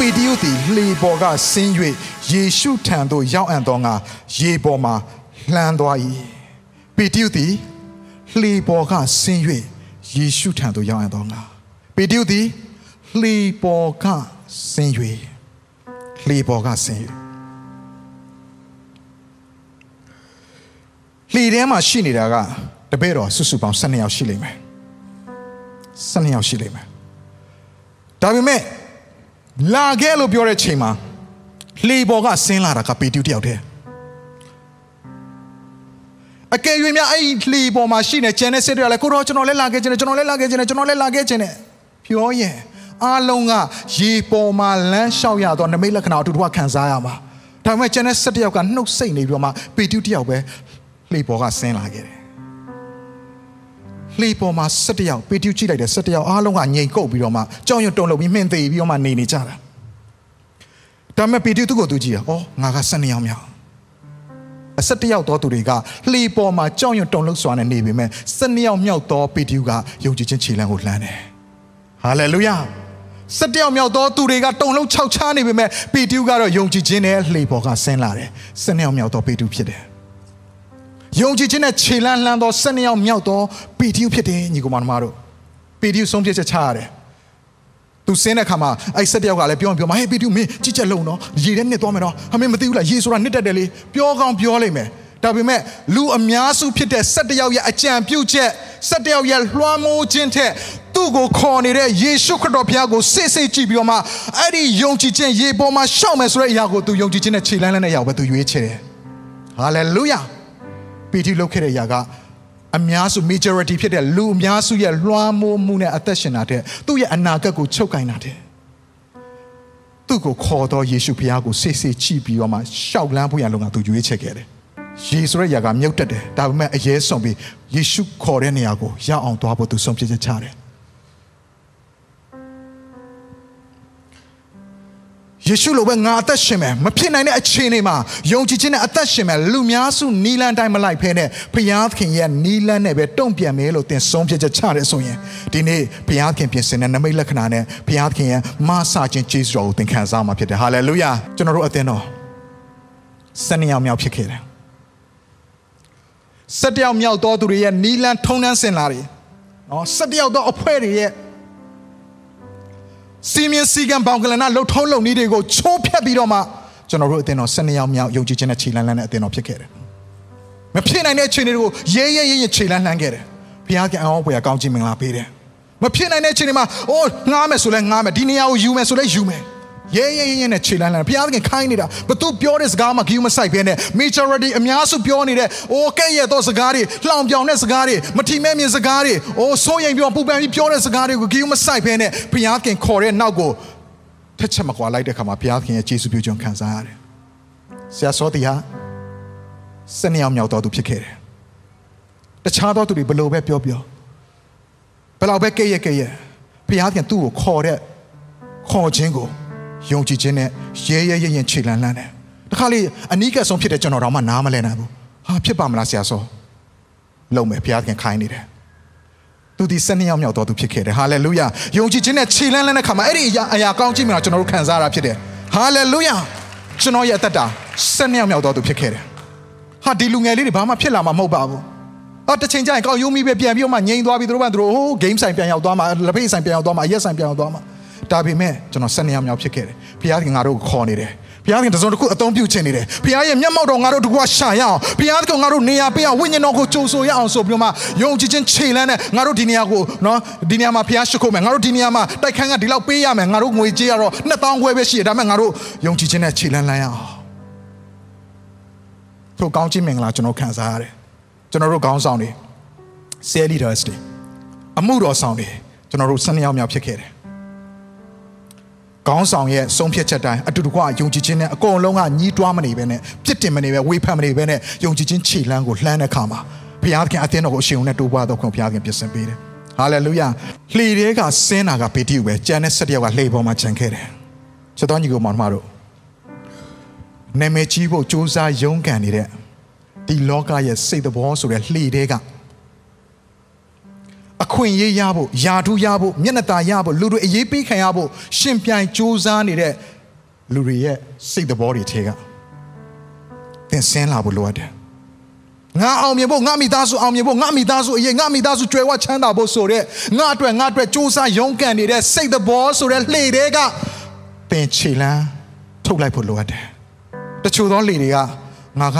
ပေတရုသည်လှေပေါ်ကဆင်း၍ယေရှုထံသို့ရောက်အံ့သောငါရေပေါ်မှလှမ်းသွား၏ပေတရုသည်လှေပေါ်ကဆင်း၍ယေရှုထံသို့ရောက်အံ့သောငါပေတရုသည်လှေပေါ်ကဆင်း၍လှေပေါ်ကဆင်း၍လှေထဲမှာရှိနေတာကတပည့်တော်စုစုပေါင်း12ယောက်ရှိလိမ့်မယ်12ယောက်ရှိလိမ့်မယ်ဒါပေမဲ့ လာခဲ့လို့ပြောတဲ့ချိန်မှာလှေပေါ်ကဆင်းလာတာကပေတူတယောက်တည်းအကယ်၍များအဲ့ဒီလှေပေါ်မှာရှိနေကျန်တဲ့စစ်တွေကလည်းကိုတော့ကျွန်တော်လည်းလာခဲ့ခြင်းနဲ့ကျွန်တော်လည်းလာခဲ့ခြင်းနဲ့ကျွန်တော်လည်းလာခဲ့ခြင်းနဲ့ပြောရင်အားလုံးကရေပေါ်မှာလမ်းလျှောက်ရတော့နမိတ်လက္ခဏာအတူတူခံစားရမှာဒါပေမဲ့ကျန်တဲ့စစ်တယောက်ကနှုတ်ဆက်နေပြီးတော့မှပေတူတယောက်ပဲလှေပေါ်ကဆင်းလာခဲ့တယ် လှေပေါ်မှာ17ယောက်ပေတူကြည့်လိုက်တယ်17ယောက်အားလုံးကငြိမ်ကုတ်ပြီးတော့မှကြောင်ရွံတုံလို့ပြီးမှင်သေးပြီးတော့မှနေနေကြတာဒါပေမဲ့ပေတူသူ့ကိုသူကြည့်ရဩငါက12ယောက်မြောက်အ17ယောက်တော့သူတွေကလှေပေါ်မှာကြောင်ရွံတုံလို့စွာနဲ့နေပေမဲ့12ယောက်မြောက်တော့ပေတူကယုံကြည်ခြင်းခြေလှမ်းကိုလှမ်းတယ်ဟာလေလုယာ17ယောက်မြောက်တော့သူတွေကတုံလုံး6ချားနေပေမဲ့ပေတူကတော့ယုံကြည်ခြင်းနဲ့လှေပေါ်ကဆင်းလာတယ်12ယောက်မြောက်တော့ပေတူဖြစ်တယ် ယုံကြည်ခြင်းနဲ့ခြေလန်းလှမ်းသော12ယောက်မြောက်သောပီတိဖြစ်တယ်ညီကောင်မတို့ပီတိဆုံးဖြတ်ချက်ချရတယ်သူစင်းတဲ့ခါမှာအဲ့ဆက်တယောက်ကလည်းပြောပြောမဟေးပီတိမင်းကြည့်ချက်လုံးနော်ရေထဲနှစ်သွားမယ်နော်အမေမသိဘူးလားရေဆိုတာနှစ်တက်တယ်လေပြောကောင်းပြောလိုက်မယ်ဒါပေမဲ့လူအများစုဖြစ်တဲ့ဆက်တယောက်ရဲ့အကြံပြုချက်ဆက်တယောက်ရဲ့လွှမ်းမိုးခြင်းထက်သူ့ကိုခေါ်နေတဲ့ယေရှုခရစ်တော်ဘုရားကိုစိတ်စိတ်ကြည့်ပြီးတော့မှအဲ့ဒီယုံကြည်ခြင်းရေပေါ်မှာရှောက်မယ်ဆိုတဲ့အရာကိုသူယုံကြည်ခြင်းနဲ့ခြေလန်းလန်းတဲ့အရာကိုပဲသူရွေးချယ်တယ်ဟာလေလုယာ ပီတိလုတ်ခဲ့တဲ့အရာကအများစု majority ဖြစ်တဲ့လူအများစုရဲ့လွှမ်းမိုးမှုနဲ့အသက်ရှင်တာတဲ့သူ့ရဲ့အနာဂတ်ကိုချုပ်ကင်တာတဲ့သူ့ကိုခေါ်တော့ယေရှုဖခင်ကိုစိတ်စိတ်ကြည့်ပြီးတော့မှရှောက်လန်းဖို့ရလုံကသူရွေးချယ်ခဲ့တယ်ယေဆိုရဲ့ຢာကမြုပ်တက်တယ်ဒါပေမဲ့အရေးဆုံးပြီးယေရှုခေါ်တဲ့နေရာကိုရောက်အောင်သွားဖို့သူဆုံးဖြတ်ချက်ချတယ် ယေရှုလိုပဲငါအသက်ရှင်မယ်မဖြစ်နိုင်တဲ့အခြေအနေမှာယုံကြည်ခြင်းနဲ့အသက်ရှင်မယ်လူများစုနီလန်းတိုင်းမလိုက်ဖဲနဲ့ဘုရားသခင်ရဲ့နီလန်းနဲ့ပဲတုံ့ပြန်မယ်လို့သင်ဆုံးဖြတ်ချက်ချတယ်ဆိုရင်ဒီနေ့ဘုရားသခင်ပြင်ဆင်တဲ့နမိတ်လက္ခဏာနဲ့ဘုရားသခင်ရဲ့မဆာခြင်းကျေးဇူးတော်ကိုသင်ခံစားမှာဖြစ်တယ်ဟာလေလုယာကျွန်တော်တို့အသင်းတော်စနေအောင်မြောက်ဖြစ်ခဲ့တယ်စက်တယောက်မြောက်သောသူတွေရဲ့နီလန်းထုံနှန်းစင်လာတယ်နော်စက်တယောက်သောအဖွဲ့တွေရဲ့ စီမင်းစီကံဘောင်ကလနာလှုပ်ထုံးလုံနည်းတွေကိုချိုးဖျက်ပြီးတော့မှကျွန်တော်တို့အသင်းတော်၁၂ယောက်မြောက်ယုံကြည်ခြင်းနဲ့ခြေလန်းလန်းတဲ့အသင်းတော်ဖြစ်ခဲ့တယ်။မဖြစ်နိုင်တဲ့အခြေအနေတွေကိုရဲရဲရဲရဲခြေလန်းလန်းခဲ့တယ်။ဘုရားကအောင်ပွဲကောင်းခြင်းမင်္ဂလာပေးတယ်။မဖြစ်နိုင်တဲ့အခြေအနေမှာအိုးငားမယ်ဆိုလဲငားမယ်ဒီနေရာကိုယူမယ်ဆိုလဲယူမယ်။ ရဲရဲရဲရဲနဲ့ခြေလန်းလန်းဘုရားသခင်ခိုင်းနေတာဘသူပြောတဲ့စကားမှဂီယူမဆိုင်ဘဲနဲ့ majority အများစုပြောနေတဲ့အိုးကဲ့ရဲ့သောစကားတွေလှောင်ပြောင်တဲ့စကားတွေမထီမဲ့မြင်စကားတွေအိုးစိုးရိမ်ပြောပူပန်ပြီးပြောတဲ့စကားတွေကိုဂီယူမဆိုင်ဘဲနဲ့ဘုရားသခင်ခေါ်တဲ့နောက်ကိုထက်ချက်မကွာလိုက်တဲ့ခါမှာဘုရားသခင်ရဲ့ကျေးဇူးပြုခြင်းခံစားရတယ်။ဆရာစောတီဟာစနေအောင်မြောက်တော်သူဖြစ်ခဲ့တယ်။တခြားသောသူတွေဘလို့ပဲပြောပြောဘလောက်ပဲကဲ့ရဲ့ကဲ့ရဲ့ဘုရားသခင်သူ့ကိုခေါ်တဲ့ခေါ်ခြင်းကို ယုံကြည်ခြင်းနဲ့ရဲရဲရဲရဲခြေလန်းလန်းတယ်။တခါလေအနီးကပ်ဆုံးဖြစ်တဲ့ကျွန်တော်တော့မှနားမလဲနိုင်ဘူး။ဟာဖြစ်ပါမလားဆရာစော။လုံမယ်ဘုရားသခင်ခိုင်းနေတယ်။သူဒီစနေရောက်မြောက်တော်သူဖြစ်ခဲ့တယ်ဟာလေလုယာယုံကြည်ခြင်းနဲ့ခြေလန်းလန်းတဲ့ခါမှာအဲ့ဒီအရာအရာကောင်းခြင်းမျိုးကျွန်တော်တို့ခံစားရတာဖြစ်တယ်ဟာလေလုယာကျွန်တော်ရဲ့အသက်တာစနေရောက်မြောက်တော်သူဖြစ်ခဲ့တယ်ဟာဒီလူငယ်လေးတွေဘာမှဖြစ်လာမှာမဟုတ်ပါဘူးအော်တစ်ချိန်ကျရင်ကောက်ယုံမိပဲပြန်ပြီးတော့မှငြိမ်သွားပြီးသူတို့ကသူတို့ဟိုး game ဆိုင်ပြန်ရောက်သွားမှာလက်ဖေးဆိုင်ပြန်ရောက်သွားမှာရက်ဆိုင်ပြန်ရောက်သွားမှာ ဒါပေမဲ့ကျွန်တော်စနေရောက်မြောက်ဖြစ်ခဲ့တယ်ဘုရားခင်ငါတို့ကိုခေါ်နေတယ်ဘုရားခင်တစုံတစ်ခုအသုံးပြုခြင်းနေတယ်ဘုရားရဲ့မျက်မှောက်တော်ငါတို့တကွာရှာရအောင်ဘုရားကငါတို့နေရာပေးအောင်ဝိညာဉ်တော်ကိုကြိုဆိုရအောင်ဆိုပြီးတော့မှယုံကြည်ခြင်းခြေလန်းနဲ့ငါတို့ဒီနေရာကိုနော်ဒီနေရာမှာဘုရားရှိခိုးမယ်ငါတို့ဒီနေရာမှာတိုက်ခန်းကဒီလောက်ပေးရမယ်ငါတို့ငွေကြေးရတော့2000ခွဲပဲရှိတယ်ဒါပေမဲ့ငါတို့ယုံကြည်ခြင်းနဲ့ခြေလန်းလန်းရအောင်ထိုကောင်းခြင်းမင်္ဂလာကျွန်တော်ခံစားရတယ်ကျွန်တော်တို့ခေါင်းဆောင်တွေ sales leaders တွေအမှုတော်ဆောင်တွေကျွန်တော်တို့12ယောက်မြောက်ဖြစ်ခဲ့တယ် ခေါင်းဆောင်ရဲ့ဆုံးဖြတ်ချက်တိုင်းအတူတကွယုံကြည်ခြင်းနဲ့အကုန်လုံးကညီးတွားမနေပဲနဲ့ပြစ်တင်မနေပဲဝေဖန်မနေပဲနဲ့ယုံကြည်ခြင်းခြေလှမ်းကိုလှမ်းတဲ့အခါမှာဘုရားသခင်အသင်းတော်ကိုအရှင်ုံနဲ့တိုးပွားတော့ခွင့်ဘုရားသခင်ပြင်ဆင်ပေးတယ်ဟာလေလုယာလှေတွေကဆင်းတာကပေတိပဲကျန်တဲ့၁၁ယောက်ကလှေပေါ်မှာခြံခဲ့တယ်ချက်တော်ညီကိုမောင်မတို့နာမည်ကြီးဖို့စူးစမ်းရုန်းကန်နေတဲ့ဒီလောကရဲ့စိတ်တော်ဆိုတဲ့လှေတွေကအ ခွင့်အရေးရဖို့ယာထူးရဖို့မျက်နှာตาရဖို့လူတွေအရေးပေးခံရဖို့ရှင်ပြိုင်စူးစမ်းနေတဲ့လူတွေရဲ့စိတ်တော်တွေထဲကသင်ဆင်းလာဖို့လိုအပ်တယ်ငါအောင်မြင်ဖို့ငါမိသားစုအောင်မြင်ဖို့ငါမိသားစုအရေးငါမိသားစုကြွယ်ဝချမ်းသာဖို့ဆိုတဲ့ငါအတွက်ငါအတွက်စူးစမ်းရုန်းကန်နေတဲ့စိတ်တော်ဆိုတဲ့လှေတွေကသင်ခြေလန်းထုတ်လိုက်ဖို့လိုအပ်တယ်တချို့သောလှေတွေကငါက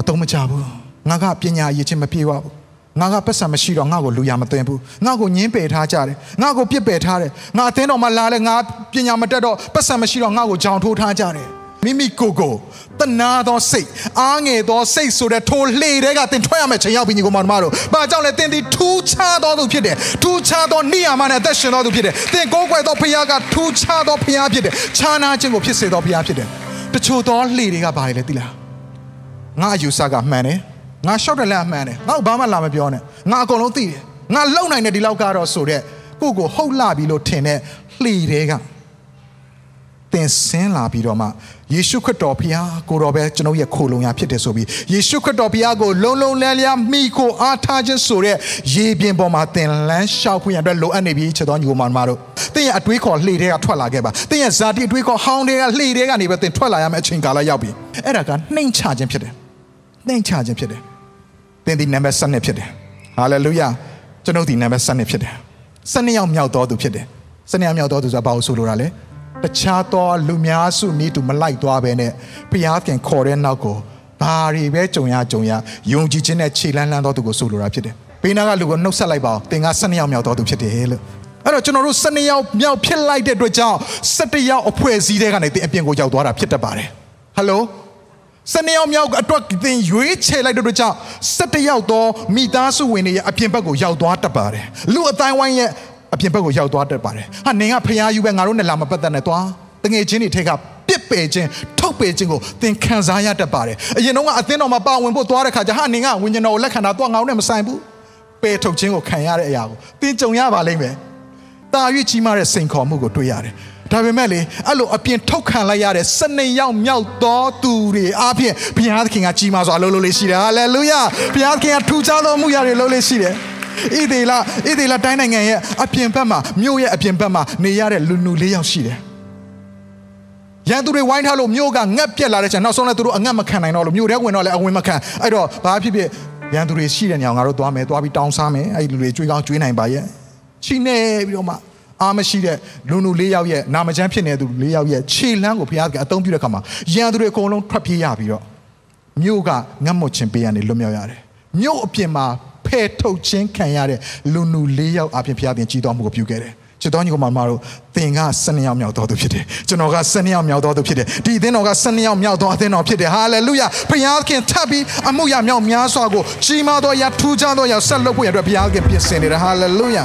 အတုံးမချဘူးငါကပညာအရေးချင်းမပြေဝဘူး ငါကပတ်စံမရှိတော့ငါ့ကိုလူရမသွင်းဘူးငါ့ကိုညင်းပယ်ထားကြတယ်ငါ့ကိုပြစ်ပယ်ထားတယ်ငါအသင်းတော်မှာလာလဲငါပညာမတက်တော့ပတ်စံမရှိတော့ငါ့ကိုကြောင်ထိုးထားကြတယ်မိမိကိုယ်ကိုတနာသောစိတ်အားငယ်သောစိတ်ဆိုတဲ့ထိုလှေတွေကတင်ထွက်ရမယ့်ချိန်ရောက်ပြီညီကောင်မတို့။ဘာကြောင့်လဲတင်ဒီထူးခြားသောသူဖြစ်တယ်။ထူးခြားသောနေရာမှာနဲ့အသက်ရှင်သောသူဖြစ်တယ်။တင်ကိုးကွယ်သောဖခင်ကထူးခြားသောဖခင်ဖြစ်တယ်။ခြားနာခြင်းကိုဖြစ်စေသောဖခင်ဖြစ်တယ်။တချို့သောလှေတွေကဘာလဲသိလား။ငါအယူဆကမှန်တယ်။ ငါရှောက်တယ်လက်အမှန်တယ်ငါ့ဘာမှလာမပြောနဲ့ငါအကုန်လုံးသိတယ်ငါလုံနိုင်တဲ့ဒီလောက်ကတော့ဆိုတဲ့ကိုကိုဟုတ်လာပြီလို့ထင်တဲ့လှေတွေကသင်ဆင်းလာပြီးတော့မှယေရှုခရစ်တော်ဖျားကိုတော်ပဲကျွန်တော်ရဲ့ခိုလုံရဖြစ်တယ်ဆိုပြီးယေရှုခရစ်တော်ဖျားကိုလုံလုံလန်းလန်းမိကိုအားထားခြင်းဆိုတဲ့ရေပြင်ပေါ်မှာသင်လန်းလျှောက်ဖွင့်ရအတွက်လိုအပ်နေပြီချက်တော်ညီကိုမောင်မတို့သင်ရဲ့အတွေးခေါ်လှေတွေကထွက်လာခဲ့ပါသင်ရဲ့ဇာတိအတွေးခေါ်ဟောင်းတွေကလှေတွေကနေပဲသင်ထွက်လာရမယ့်အချိန်ကာလရောက်ပြီအဲ့ဒါကနှိမ်ချခြင်းဖြစ်တယ်နှိမ်ချခြင်းဖြစ်တယ် သင်ဒီနံပါတ်7ဖြစ်တယ်ဟာလေလုယာကျွန်ုပ်ဒီနံပါတ်7ဖြစ်တယ်7ယောက်မြောက်တော်သူဖြစ်တယ်7ယောက်မြောက်တော်သူဆိုတာဘာလို့ဆိုလိုတာလဲတခြားသောလူများစုနည်းတူမလိုက်သွားပဲနဲ့ဘုရားခင်ခေါ်တဲ့နောက်ကိုဘာတွေပဲကြုံရကြုံရယုံကြည်ခြင်းနဲ့ခြေလန်းလန်းတော်သူကိုဆိုလိုတာဖြစ်တယ်ဘေးနားကလူကိုနှုတ်ဆက်လိုက်ပါအောင်သင်က7ယောက်မြောက်တော်သူဖြစ်တယ်လို့အဲ့တော့ကျွန်တော်တို့7ယောက်မြောက်ဖြစ်လိုက်တဲ့အတွက်ကြောင့်7ယောက်အဖွဲ့အစည်းတွေကနေသင်အပြင်ကိုရောက်သွားတာဖြစ်တတ်ပါတယ်ဟယ်လို စနေယောက်မြောက်အတွက်သင်ရွေးချယ်လိုက်တဲ့အတွက်ကြောင့်17ယောက်သောမိသားစုဝင်တွေရဲ့အပြင်ဘက်ကိုရောက်သွားတတ်ပါတယ်လူအတိုင်းဝိုင်းရဲ့အပြင်ဘက်ကိုရောက်သွားတတ်ပါတယ်ဟာနင်ကဖျားယူပဲငါတို့နဲ့လာမပတ်သက်နဲ့သွားတငယ်ချင်းတွေထက်ကပစ်ပယ်ခြင်းထုတ်ပယ်ခြင်းကိုသင်ခံစားရတတ်ပါတယ်အရင်တော့ကအသင်းတော်မှာပါဝင်ဖို့သွားတဲ့ခါကျဟာနင်ကဝိညာဉ်တော်ကိုလက်ခံတာသွားငါတို့နဲ့မဆိုင်ဘူးပယ်ထုတ်ခြင်းကိုခံရတဲ့အရာကိုသင်ကြုံရပါလိမ့်မယ်တာ၍ကြီးမားတဲ့စိန်ခေါ်မှုကိုတွေ့ရတယ် ဒါပေမဲ့လေအဲ့လိုအပြင်ထုတ်ခံလိုက်ရတဲ့စနေရောက်မြောက်သောသူတွေအားဖြင့်ဘုရားသခင်ကကြီးမားစွာအလုပ်လုပ်လေးရှိတယ်ဟာလေလုယာဘုရားသခင်ကထူခြားသောမှုရာတွေလုပ်လေးရှိတယ်ဣဒေလဣဒေလတိုင်းနိုင်ငံရဲ့အပြင်ဘက်မှာမြို့ရဲ့အပြင်ဘက်မှာနေရတဲ့လူလူလေးယောက်ရှိတယ်ရန်သူတွေဝိုင်းထားလို့မြို့ကငတ်ပြက်လာတဲ့ချိန်နောက်ဆုံးလည်းသူတို့အငတ်မခံနိုင်တော့လို့မြို့ထဲဝင်တော့လည်းအဝင်မခံအဲ့တော့ဘာဖြစ်ဖြစ်ရန်သူတွေရှိတဲ့ညောင်ငါတို့သွားမယ်သွားပြီးတောင်းစားမယ်အဲ့ဒီလူတွေကြွေးကောင်းကြွေးနိုင်ပါရဲ့ချိနေပြီးတော့မှ အားမရှိတဲ့လူလူလေးယောက်ရဲ့နာမကျန်းဖြစ်နေတဲ့သူလေးယောက်ရဲ့ခြေလမ်းကိုဘုရားကအသုံးပြုတဲ့အခါမှာရန်သူတွေအကုန်လုံးထွက်ပြေးရပြီးတော့မြို့ကငတ်မွတ်ခြင်းပေးရနေလွတ်မြောက်ရတယ်မြို့အပြင်မှာဖဲထုတ်ခြင်းခံရတဲ့လူလူလေးယောက်အပြင်ဘုရားသင်ကြီးတော်မှုကိုပြုခဲ့တယ်ချစ်တော်ညီကောင်မတို့သင်က12ယောက်မြောက်တော်သူဖြစ်တယ်ကျွန်တော်က12ယောက်မြောက်တော်သူဖြစ်တယ်ဒီအသင်းတော်က12ယောက်မြောက်တော်အသင်းတော်ဖြစ်တယ်ဟာလေလုယာဘုရားခင်ထပ်ပြီးအမှုရမြောက်များစွာကိုကြီးမားသောရာထူးခြားသောရာဆက်လုပ်ဖို့ရအတွက်ဘုရားခင်ပြင်ဆင်နေတယ်ဟာလေလုယာ